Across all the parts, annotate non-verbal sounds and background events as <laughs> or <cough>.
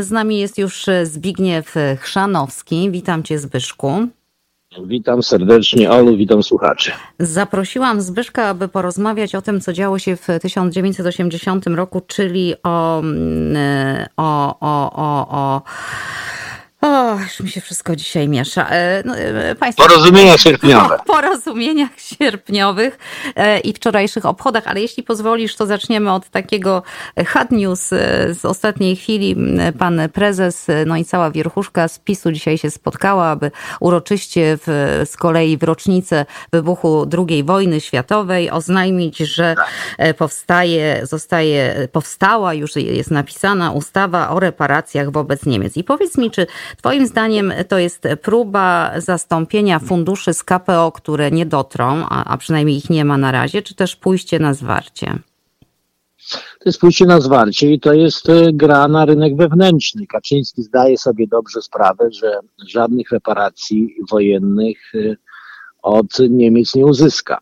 Z nami jest już Zbigniew Chrzanowski. Witam cię Zbyszku. Witam serdecznie, Olu, witam słuchaczy. Zaprosiłam Zbyszka, aby porozmawiać o tym, co działo się w 1980 roku, czyli o, mm, o, o, o, o o, już mi się wszystko dzisiaj miesza. E, no, e, państwo, Porozumienia sierpniowe. Po <laughs> porozumieniach sierpniowych e, i wczorajszych obchodach, ale jeśli pozwolisz, to zaczniemy od takiego hard news z ostatniej chwili. Pan prezes, no i cała wierchuszka z PiSu dzisiaj się spotkała, aby uroczyście w, z kolei w rocznicę wybuchu II wojny światowej oznajmić, że powstaje, zostaje, powstała, już jest napisana ustawa o reparacjach wobec Niemiec. I powiedz mi, czy Twoim zdaniem to jest próba zastąpienia funduszy z KPO, które nie dotrą, a, a przynajmniej ich nie ma na razie, czy też pójście na zwarcie? To jest pójście na zwarcie i to jest e, gra na rynek wewnętrzny. Kaczyński zdaje sobie dobrze sprawę, że żadnych reparacji wojennych e, od Niemiec nie uzyska.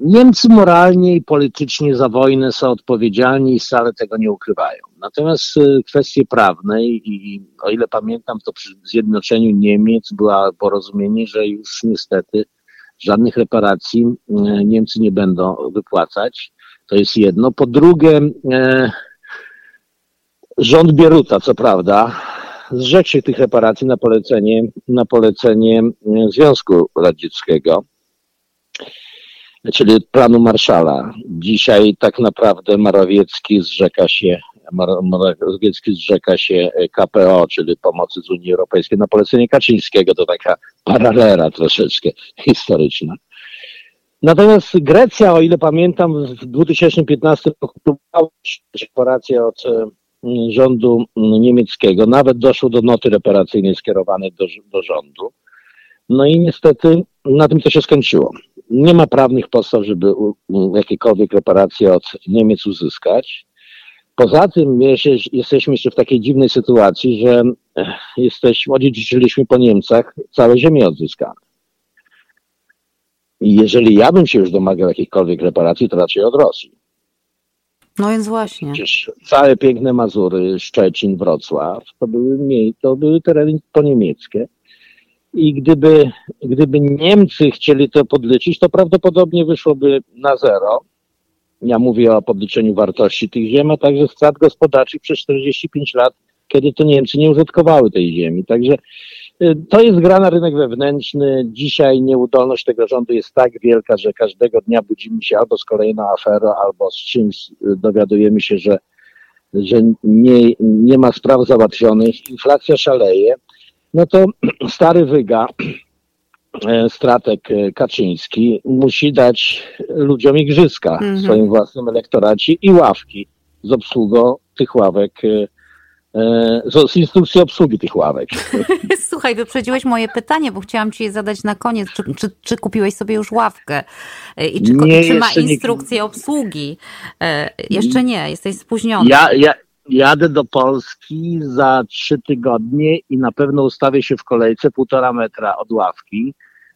Niemcy moralnie i politycznie za wojnę są odpowiedzialni i wcale tego nie ukrywają. Natomiast y, kwestie prawne i o ile pamiętam, to przy zjednoczeniu Niemiec było porozumienie, że już niestety żadnych reparacji y, Niemcy nie będą wypłacać. To jest jedno. Po drugie, e, rząd Bieruta, co prawda, zrzekł się tych reparacji na polecenie, na polecenie Związku Radzieckiego czyli planu Marszala. Dzisiaj tak naprawdę Morawiecki zrzeka się Morawiecki zrzeka się KPO, czyli pomocy z Unii Europejskiej na polecenie Kaczyńskiego. To taka paralela troszeczkę historyczna. Natomiast Grecja, o ile pamiętam, w 2015 roku próbowała reparacje od e, rządu niemieckiego. Nawet doszło do noty reparacyjnej skierowanej do, do rządu. No i niestety na tym to się skończyło nie ma prawnych podstaw, żeby jakiekolwiek reparacje od Niemiec uzyskać. Poza tym jesteśmy jeszcze w takiej dziwnej sytuacji, że jesteśmy, odziedziczyliśmy po Niemcach całe ziemię odzyskane. I jeżeli ja bym się już domagał jakichkolwiek reparacji, to raczej od Rosji. No więc właśnie. Przecież całe piękne Mazury, Szczecin, Wrocław, to były, to były tereny poniemieckie i gdyby, gdyby Niemcy chcieli to podliczyć, to prawdopodobnie wyszłoby na zero. Ja mówię o podliczeniu wartości tych ziem, a także strat gospodarczych przez 45 lat, kiedy to Niemcy nie użytkowały tej ziemi. Także y, to jest gra na rynek wewnętrzny. Dzisiaj nieudolność tego rządu jest tak wielka, że każdego dnia budzimy się albo z kolejną aferą, albo z czymś y, dowiadujemy się, że, że nie, nie ma spraw załatwionych. Inflacja szaleje no to <clears throat> stary wyga, e, strateg e, Kaczyński musi dać ludziom igrzyska w mhm. swoim własnym elektoracie i ławki z obsługą tych ławek e, z instrukcji obsługi tych ławek. <laughs> Słuchaj, wyprzedziłeś moje pytanie, bo chciałam ci je zadać na koniec. Czy, czy, czy kupiłeś sobie już ławkę? I czy, nie, czy ma instrukcję nie... obsługi? Jeszcze nie, jesteś spóźniony. Ja, ja, jadę do Polski za trzy tygodnie i na pewno ustawię się w kolejce półtora metra od ławki,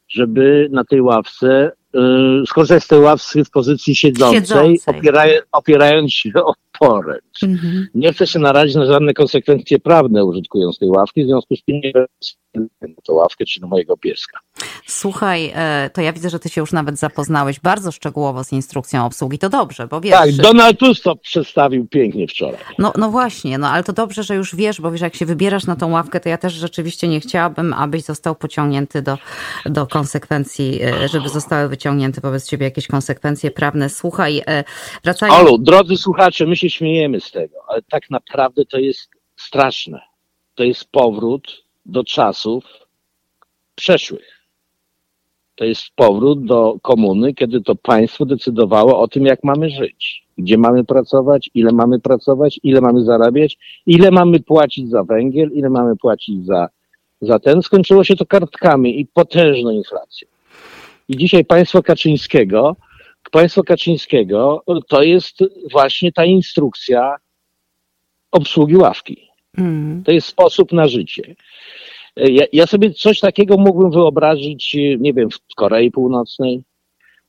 żeby na tej ławce, yy, skorzystać z tej ławki w pozycji siedzącej, siedzącej. Opieraj, opierając się o poręcz. Mhm. Nie chcę się narazić na żadne konsekwencje prawne użytkując tej ławki, w związku z tym nie będę tę ławkę czy na mojego pieska. Słuchaj, e, to ja widzę, że ty się już nawet zapoznałeś bardzo szczegółowo z instrukcją obsługi. To dobrze, bo wiesz... Tak, Donald Tusk to przedstawił pięknie wczoraj. No, no właśnie, no ale to dobrze, że już wiesz, bo wiesz, jak się wybierasz na tą ławkę, to ja też rzeczywiście nie chciałabym, abyś został pociągnięty do, do konsekwencji, e, żeby zostały wyciągnięte wobec ciebie jakieś konsekwencje prawne. Słuchaj, e, wracając... Olu, drodzy słuchacze, my się śmiejemy z tego, ale tak naprawdę to jest straszne. To jest powrót do czasów przeszłych to jest powrót do komuny, kiedy to państwo decydowało o tym, jak mamy żyć, gdzie mamy pracować, ile mamy pracować, ile mamy zarabiać, ile mamy płacić za węgiel, ile mamy płacić za, za ten. Skończyło się to kartkami i potężną inflacją. I dzisiaj państwo Kaczyńskiego, państwo Kaczyńskiego to jest właśnie ta instrukcja obsługi ławki. Mm. To jest sposób na życie. Ja, ja sobie coś takiego mógłbym wyobrazić, nie wiem, w Korei Północnej.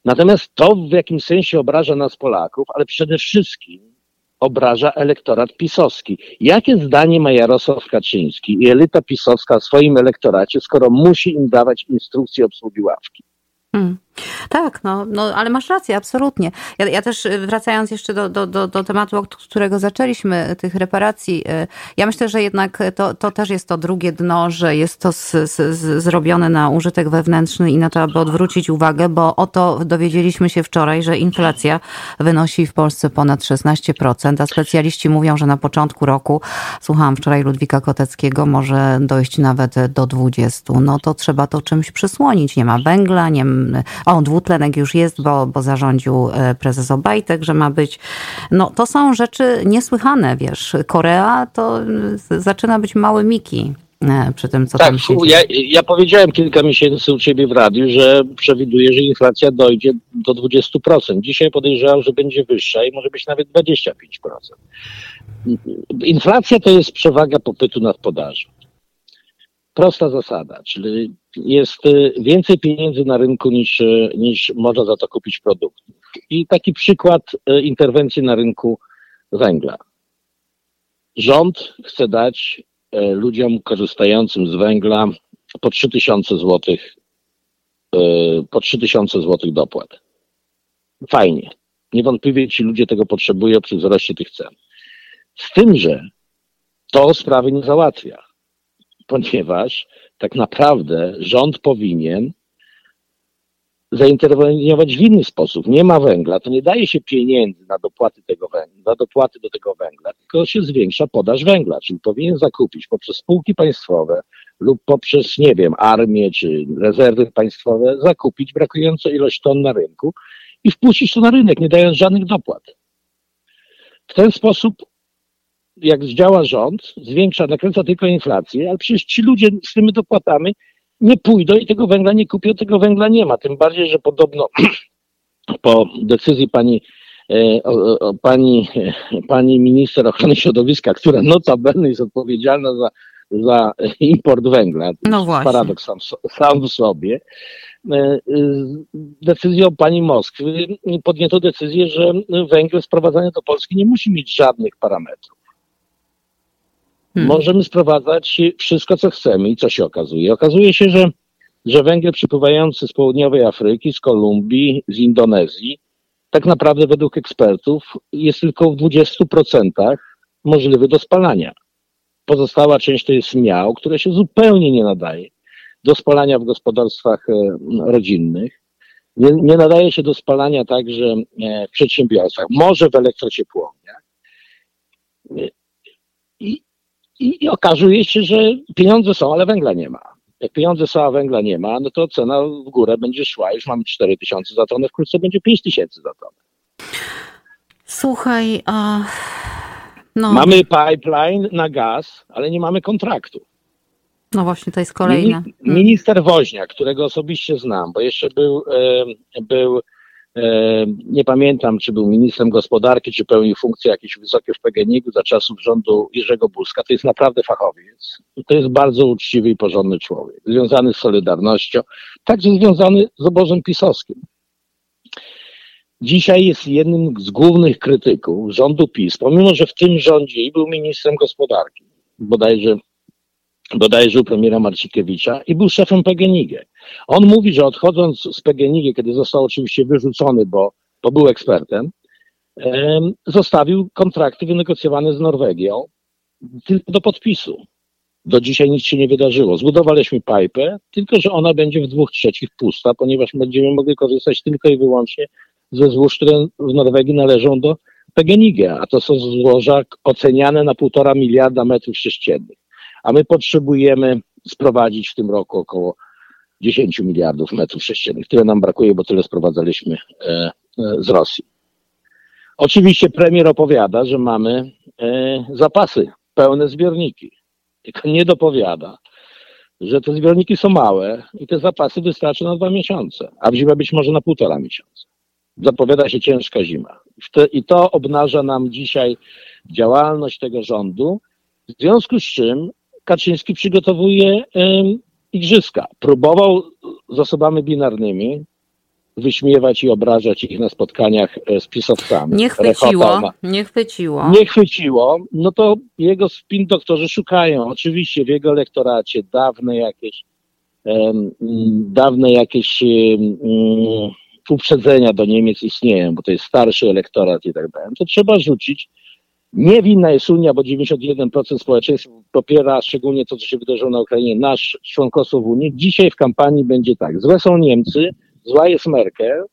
Natomiast to w jakimś sensie obraża nas Polaków, ale przede wszystkim obraża elektorat pisowski. Jakie zdanie ma Jarosław Kaczyński i elita pisowska w swoim elektoracie, skoro musi im dawać instrukcje obsługi ławki? Hmm. Tak, no, no, ale masz rację, absolutnie. Ja, ja też y, wracając jeszcze do, do, do, do, tematu, od którego zaczęliśmy, tych reparacji, y, ja myślę, że jednak to, to też jest to drugie dno, że jest to z, z, zrobione na użytek wewnętrzny i na to, aby odwrócić uwagę, bo oto dowiedzieliśmy się wczoraj, że inflacja wynosi w Polsce ponad 16%, a specjaliści mówią, że na początku roku, słuchałam wczoraj Ludwika Koteckiego, może dojść nawet do 20%. No to trzeba to czymś przysłonić. Nie ma węgla, nie o, dwutlenek już jest, bo, bo zarządził e, prezes Obajtek, że ma być. No to są rzeczy niesłychane, wiesz. Korea to zaczyna być mały Miki e, przy tym, co tak, tam się ja, ja powiedziałem kilka miesięcy u Ciebie w radiu, że przewiduję, że inflacja dojdzie do 20%. Dzisiaj podejrzewam, że będzie wyższa i może być nawet 25%. Inflacja to jest przewaga popytu nad podażą. Prosta zasada, czyli jest y, więcej pieniędzy na rynku niż, y, niż można za to kupić produktów. I taki przykład y, interwencji na rynku węgla. Rząd chce dać ludziom korzystającym z węgla po 3000 zł, po 3000 zł dopłat. Fajnie. Niewątpliwie ci ludzie tego potrzebują przy wzroście tych cen. Z tym, że to sprawy nie załatwia, ponieważ tak naprawdę rząd powinien zainterweniować w inny sposób. Nie ma węgla, to nie daje się pieniędzy na dopłaty, tego węgla, na dopłaty do tego węgla, tylko się zwiększa podaż węgla, czyli powinien zakupić poprzez spółki państwowe lub poprzez, nie wiem, armię czy rezerwy państwowe, zakupić brakującą ilość ton na rynku i wpuścić to na rynek, nie dając żadnych dopłat. W ten sposób jak działa rząd, zwiększa, nakręca tylko inflację, ale przecież ci ludzie z tymi dopłatami nie pójdą i tego węgla nie kupią, tego węgla nie ma. Tym bardziej, że podobno <clears throat> po decyzji pani e, o, o, pani, <laughs> pani minister ochrony środowiska, która notabene jest odpowiedzialna za, za import węgla. No właśnie. Paradoks sam, sam w sobie. E, decyzją pani Moskwy podjęto decyzję, że węgiel sprowadzany do Polski nie musi mieć żadnych parametrów. Hmm. Możemy sprowadzać wszystko, co chcemy i co się okazuje. Okazuje się, że, że węgiel przypływający z południowej Afryki, z Kolumbii, z Indonezji, tak naprawdę według ekspertów jest tylko w 20% możliwy do spalania. Pozostała część to jest miał, które się zupełnie nie nadaje do spalania w gospodarstwach e, rodzinnych. Nie, nie nadaje się do spalania także e, w przedsiębiorstwach, może w elektrociepłowniach. I, i, I okazuje się, że pieniądze są, ale węgla nie ma. Jak pieniądze są, a węgla nie ma, no to cena w górę będzie szła. Już mamy 4 tysiące za tonę, wkrótce będzie 5 tysięcy za tonę. Słuchaj, a... No. Mamy pipeline na gaz, ale nie mamy kontraktu. No właśnie, to jest kolejne. Minister Woźniak, którego osobiście znam, bo jeszcze był, był nie pamiętam, czy był ministrem gospodarki, czy pełnił funkcje jakieś wysokie w PGNiG za czasów rządu Jerzego Buzka. To jest naprawdę fachowiec. To jest bardzo uczciwy i porządny człowiek, związany z Solidarnością, także związany z obozem pisowskim. Dzisiaj jest jednym z głównych krytyków rządu PiS, pomimo że w tym rządzie i był ministrem gospodarki, bodajże bodajże u premiera Marcikiewicza i był szefem PGNiG. On mówi, że odchodząc z PGNiG, kiedy został oczywiście wyrzucony, bo, bo był ekspertem, zostawił kontrakty wynegocjowane z Norwegią tylko do podpisu. Do dzisiaj nic się nie wydarzyło. Zbudowaliśmy pipe, tylko że ona będzie w dwóch trzecich pusta, ponieważ będziemy mogli korzystać tylko i wyłącznie ze złóż, które w Norwegii należą do PGNiG, a to są złoża oceniane na półtora miliarda metrów sześciennych a my potrzebujemy sprowadzić w tym roku około 10 miliardów metrów sześciennych. Tyle nam brakuje, bo tyle sprowadzaliśmy e, e, z Rosji. Oczywiście premier opowiada, że mamy e, zapasy, pełne zbiorniki. Tylko nie dopowiada, że te zbiorniki są małe i te zapasy wystarczą na dwa miesiące, a w zimę być może na półtora miesiąca. Zapowiada się ciężka zima. I to obnaża nam dzisiaj działalność tego rządu, w związku z czym Kaczyński przygotowuje igrzyska. Próbował z osobami binarnymi, wyśmiewać i obrażać ich na spotkaniach e, z pisowcami. Nie chwyciło, nie chwiciło. Nie chwyciło, no to jego spin doktorzy szukają. Oczywiście w jego lektoracie dawne jakieś um, dawne jakieś um, uprzedzenia do Niemiec istnieją, bo to jest starszy elektorat i tak dalej. To trzeba rzucić. Nie winna jest Unia, bo 91% społeczeństwa popiera szczególnie to, co się wydarzyło na Ukrainie, nasz członkostwo w Unii. Dzisiaj w kampanii będzie tak. Złe są Niemcy, zła jest Merkel,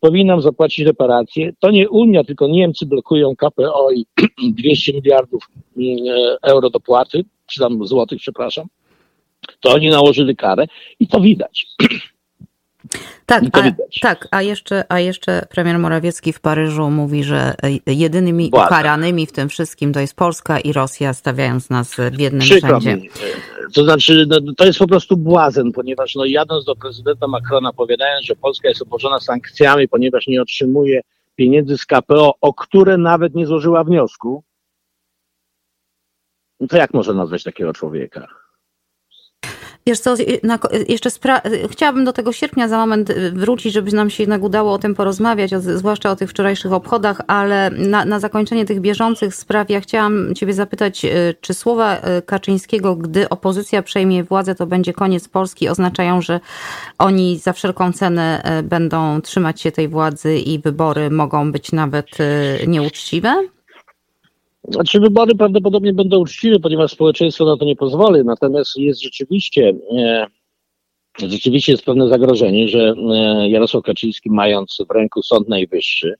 powinnam zapłacić reparacje. To nie Unia, tylko Niemcy blokują KPO i <clears throat> 200 miliardów mm, e, euro dopłaty, czy tam złotych, przepraszam. To oni nałożyli karę i to widać. <clears throat> Tak, a, tak a, jeszcze, a jeszcze premier Morawiecki w Paryżu mówi, że jedynymi Władza. ukaranymi w tym wszystkim to jest Polska i Rosja, stawiając nas w jednym Przykro Mi. To znaczy, no, to jest po prostu błazen, ponieważ no, jadąc do prezydenta Macrona, powiadając, że Polska jest obłożona sankcjami, ponieważ nie otrzymuje pieniędzy z KPO, o które nawet nie złożyła wniosku, no to jak może nazwać takiego człowieka? Wiesz co, jeszcze chciałabym do tego sierpnia za moment y, wrócić, żeby nam się jednak udało o tym porozmawiać, zwłaszcza o tych wczorajszych obchodach, ale na, na zakończenie tych bieżących spraw ja chciałam Ciebie zapytać, y, czy słowa y, Kaczyńskiego, gdy opozycja przejmie władzę, to będzie koniec Polski, oznaczają, że oni za wszelką cenę będą trzymać się tej władzy i wybory mogą być nawet nieuczciwe? Znaczy wybory prawdopodobnie będą uczciwe, ponieważ społeczeństwo na to nie pozwoli, natomiast jest rzeczywiście, e, rzeczywiście jest pewne zagrożenie, że e, Jarosław Kaczyński mając w ręku Sąd Najwyższy,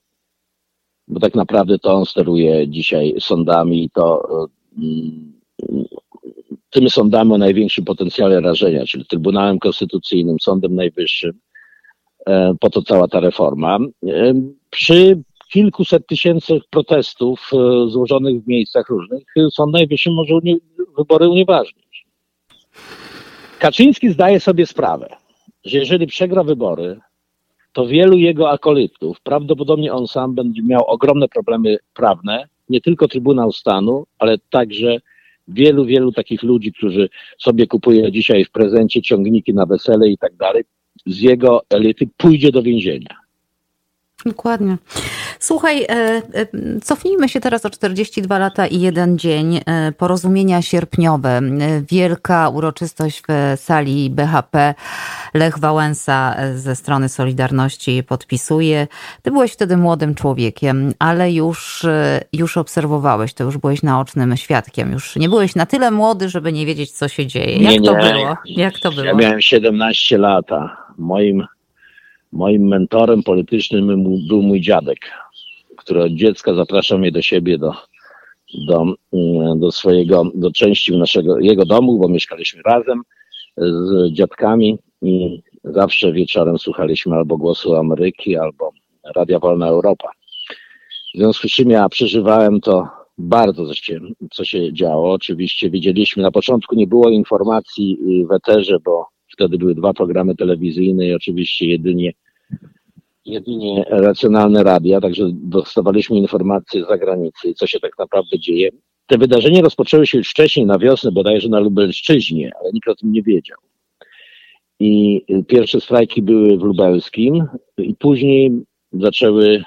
bo tak naprawdę to on steruje dzisiaj sądami i to e, tymi sądami o największym potencjale rażenia, czyli Trybunałem Konstytucyjnym, Sądem Najwyższym, e, po to cała ta reforma. Przy kilkuset tysięcy protestów e, złożonych w miejscach różnych, Sąd Najwyższy może unie, wybory unieważnić. Kaczyński zdaje sobie sprawę, że jeżeli przegra wybory, to wielu jego akolytów, prawdopodobnie on sam będzie miał ogromne problemy prawne, nie tylko Trybunał Stanu, ale także wielu, wielu takich ludzi, którzy sobie kupują dzisiaj w prezencie ciągniki na wesele i tak dalej, z jego elity pójdzie do więzienia. Dokładnie. Słuchaj, e, e, cofnijmy się teraz o 42 lata i jeden dzień. E, porozumienia sierpniowe. Wielka uroczystość w sali BHP. Lech Wałęsa ze strony Solidarności podpisuje. Ty byłeś wtedy młodym człowiekiem, ale już, już obserwowałeś to, już byłeś naocznym świadkiem. Już nie byłeś na tyle młody, żeby nie wiedzieć, co się dzieje. Jak nie, to nie. było? Jak to było? Ja miałem 17 lata. Moim moim mentorem politycznym był mój dziadek, który od dziecka zapraszał mnie do siebie, do, do, mm, do swojego, do części naszego, jego domu, bo mieszkaliśmy razem z dziadkami i zawsze wieczorem słuchaliśmy albo Głosu Ameryki, albo Radia Wolna Europa. W związku z czym ja przeżywałem to bardzo, co się, co się działo. Oczywiście widzieliśmy, na początku nie było informacji w eterze, bo wtedy były dwa programy telewizyjne i oczywiście jedynie jedynie racjonalne radia, także dostawaliśmy informacje z zagranicy, co się tak naprawdę dzieje. Te wydarzenia rozpoczęły się już wcześniej, na wiosnę, bodajże na Lubelszczyźnie, ale nikt o tym nie wiedział. I pierwsze strajki były w Lubelskim i później zaczęły,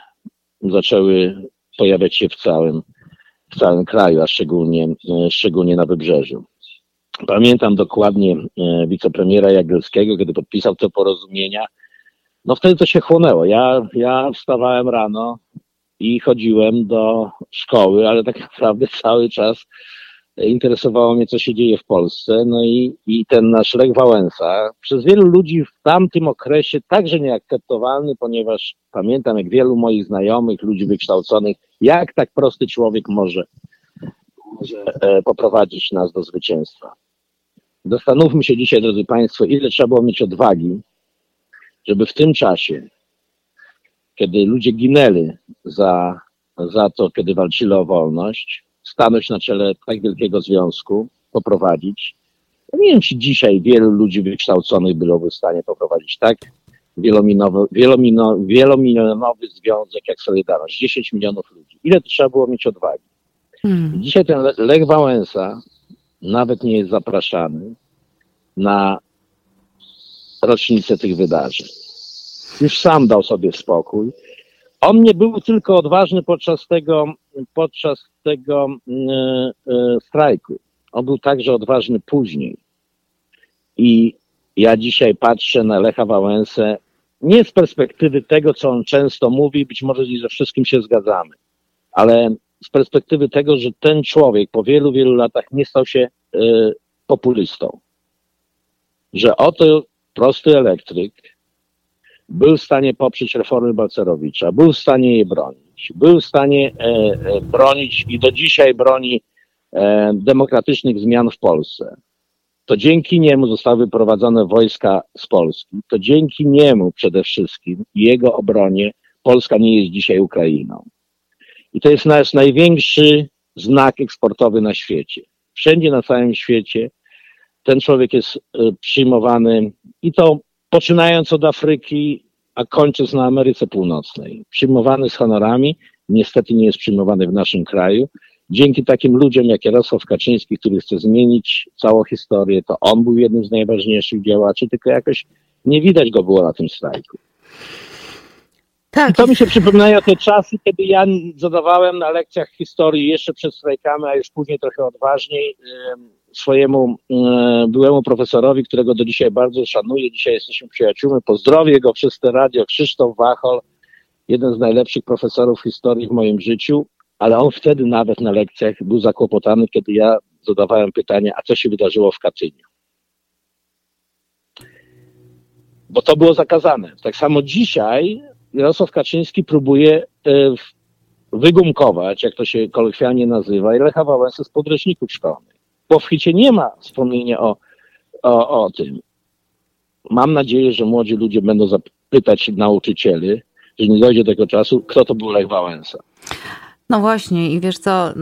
zaczęły pojawiać się w całym, w całym kraju, a szczególnie, szczególnie na wybrzeżu. Pamiętam dokładnie e, wicepremiera Jagielskiego, kiedy podpisał te porozumienia, no wtedy to się chłonęło. Ja, ja wstawałem rano i chodziłem do szkoły, ale tak naprawdę <laughs> cały czas interesowało mnie, co się dzieje w Polsce. No i, i ten nasz Lech Wałęsa, przez wielu ludzi w tamtym okresie także nieakceptowalny, ponieważ pamiętam, jak wielu moich znajomych, ludzi wykształconych, jak tak prosty człowiek może, może e, poprowadzić nas do zwycięstwa. Zastanówmy się dzisiaj, drodzy Państwo, ile trzeba było mieć odwagi, żeby w tym czasie, kiedy ludzie ginęli za, za to, kiedy walczyli o wolność, stanąć na czele tak wielkiego związku, poprowadzić. Ja nie wiem, czy dzisiaj wielu ludzi wykształconych byłoby w stanie poprowadzić tak wielominowy, wielomino, wielomilionowy związek jak Solidarność. 10 milionów ludzi. Ile to trzeba było mieć odwagi? Hmm. Dzisiaj ten Lech Wałęsa nawet nie jest zapraszany na rocznicę tych wydarzeń. Już sam dał sobie spokój. On nie był tylko odważny podczas tego, podczas tego e, e, strajku. On był także odważny później. I ja dzisiaj patrzę na Lecha Wałęsę nie z perspektywy tego, co on często mówi, być może ze wszystkim się zgadzamy, ale z perspektywy tego, że ten człowiek po wielu, wielu latach nie stał się y, populistą. Że oto prosty elektryk był w stanie poprzeć reformy Balcerowicza, był w stanie je bronić, był w stanie e, e, bronić i do dzisiaj broni e, demokratycznych zmian w Polsce. To dzięki niemu zostały wyprowadzone wojska z Polski. To dzięki niemu przede wszystkim i jego obronie Polska nie jest dzisiaj Ukrainą. I to jest nasz największy znak eksportowy na świecie. Wszędzie na całym świecie ten człowiek jest y, przyjmowany i to poczynając od Afryki, a kończąc na Ameryce Północnej. Przyjmowany z honorami, niestety nie jest przyjmowany w naszym kraju. Dzięki takim ludziom jak Jarosław Kaczyński, który chce zmienić całą historię, to on był jednym z najważniejszych działaczy, tylko jakoś nie widać go było na tym strajku. Tak. I to mi się przypominają te czasy, kiedy ja zadawałem na lekcjach historii jeszcze przed strajkami, a już później trochę odważniej swojemu byłemu profesorowi, którego do dzisiaj bardzo szanuję, dzisiaj jesteśmy przyjaciółmi, pozdrowię go przez te radio, Krzysztof Wachol, jeden z najlepszych profesorów historii w moim życiu, ale on wtedy nawet na lekcjach był zakłopotany, kiedy ja zadawałem pytanie, a co się wydarzyło w Katyniu? Bo to było zakazane. Tak samo dzisiaj Jarosław Kaczyński próbuje e, wygumkować, jak to się kolokwialnie nazywa, i Lecha Wałęsę z podręczników szkolnych. Bo w Hicie nie ma wspomnienia o, o, o tym. Mam nadzieję, że młodzi ludzie będą zapytać nauczycieli, że nie dojdzie do tego czasu, kto to był Lech Wałęsa. No właśnie i wiesz co,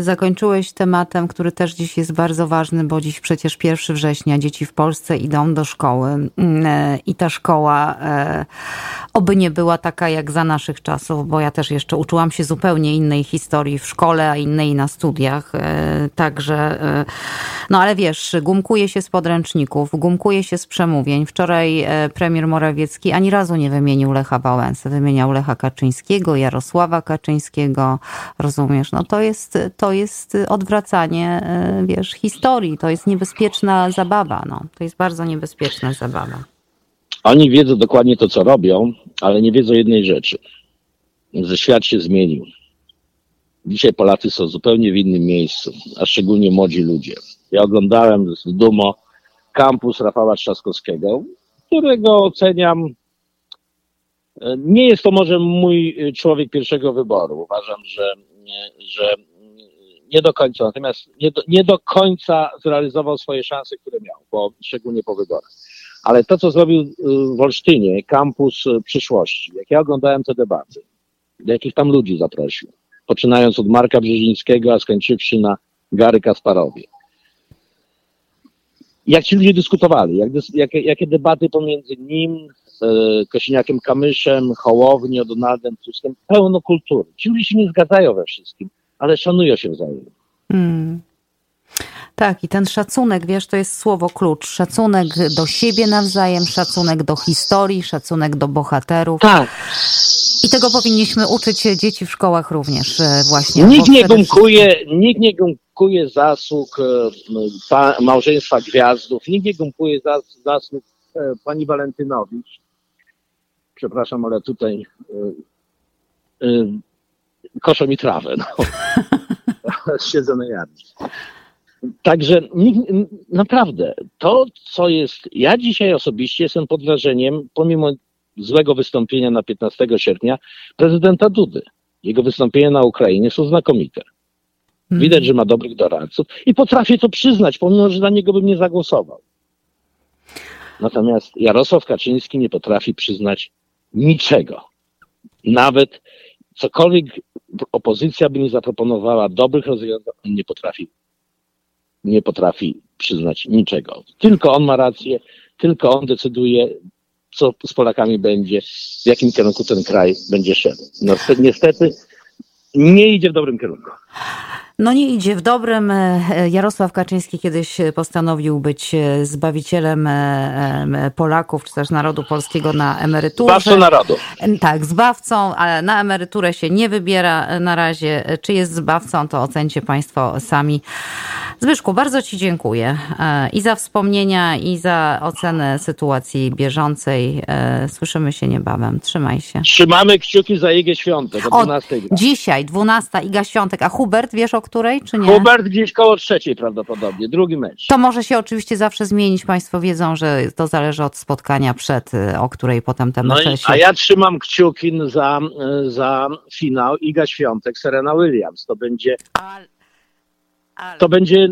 zakończyłeś tematem, który też dziś jest bardzo ważny, bo dziś przecież 1 września dzieci w Polsce idą do szkoły. Mm, e, i ta szkoła e, oby nie była taka jak za naszych czasów, bo ja też jeszcze uczyłam się zupełnie innej historii w szkole, a innej na studiach, e, także no ale wiesz, gumkuje się z podręczników, gumkuje się z przemówień. Wczoraj premier Morawiecki ani razu nie wymienił Lecha Wałęsy, wymieniał Lecha Kaczyńskiego, Jarosława Kaczyńskiego, rozumiesz? No to jest, to jest odwracanie, e, wiesz, historii. To jest niebezpieczna zabawa, no. To jest bardzo niebezpieczna zabawa. Oni wiedzą dokładnie to, co robią, ale nie wiedzą jednej rzeczy, że świat się zmienił. Dzisiaj Polacy są zupełnie w innym miejscu, a szczególnie młodzi ludzie. Ja oglądałem z dumą kampus Rafała Trzaskowskiego, którego oceniam nie jest to może mój y, człowiek pierwszego wyboru. Uważam, że, że nie do końca, natomiast nie do, nie do końca zrealizował swoje szanse, które miał, bo szczególnie po wyborach. Ale to, co zrobił y, w Olsztynie, kampus y, przyszłości, jak ja oglądałem te debaty, jakich tam ludzi zaprosił, poczynając od Marka Brzezińskiego, a skończywszy na Gary Kasparowie. Jak ci ludzie dyskutowali, jak, jakie, debaty pomiędzy nim, Kosiniakiem Kamyszem, Hołownią, Donaldem Tuskiem, pełno kultury. Ci ludzie się nie zgadzają we wszystkim, ale szanują się wzajemnie. Hmm. Tak, i ten szacunek, wiesz, to jest słowo klucz. Szacunek do siebie nawzajem, szacunek do historii, szacunek do bohaterów. Tak. I tego powinniśmy uczyć dzieci w szkołach również e, właśnie. Nikt nie gumkuje, nikt nie gumkuje zasług e, małżeństwa gwiazdów, nikt nie gumkuje zasług pani Walentynowicz przepraszam, ale tutaj y, y, koszą mi trawę. No. <laughs> Siedzę na jardzie. Także naprawdę, to co jest, ja dzisiaj osobiście jestem pod wrażeniem, pomimo złego wystąpienia na 15 sierpnia, prezydenta Dudy. Jego wystąpienia na Ukrainie są znakomite. Mhm. Widać, że ma dobrych doradców i potrafię to przyznać, pomimo, że na niego bym nie zagłosował. Natomiast Jarosław Kaczyński nie potrafi przyznać niczego. Nawet cokolwiek opozycja by nie zaproponowała dobrych rozwiązań, on nie potrafi, nie potrafi przyznać niczego. Tylko on ma rację, tylko on decyduje, co z Polakami będzie, w jakim kierunku ten kraj będzie szedł. No, niestety nie idzie w dobrym kierunku. No nie idzie w dobrym. E, Jarosław Kaczyński kiedyś postanowił być e, zbawicielem e, Polaków, czy też narodu polskiego na emeryturę. Zbawcą narodu. Tak, zbawcą, ale na emeryturę się nie wybiera na razie. Czy jest zbawcą, to ocencie Państwo sami. Zbyszku, bardzo Ci dziękuję i za wspomnienia, i za ocenę sytuacji bieżącej. Słyszymy się niebawem. Trzymaj się. Trzymamy kciuki za Igę Świątek o 12. O, dzisiaj, 12, Iga Świątek. A Hubert, wiesz o której, czy nie? Hubert gdzieś koło trzeciej prawdopodobnie, drugi mecz. To może się oczywiście zawsze zmienić. Państwo wiedzą, że to zależy od spotkania przed, y, o której potem te mecze no i, się... A ja trzymam kciuki za, y, za finał Iga Świątek, Serena Williams. To będzie... Ale... To będzie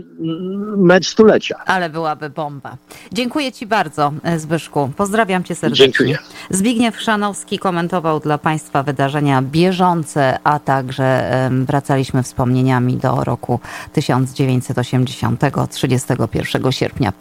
mecz stulecia. Ale byłaby bomba. Dziękuję Ci bardzo, Zbyszku. Pozdrawiam Cię serdecznie. Dziękuję. Zbigniew Chrzanowski komentował dla Państwa wydarzenia bieżące, a także wracaliśmy wspomnieniami do roku 1980, 31 sierpnia.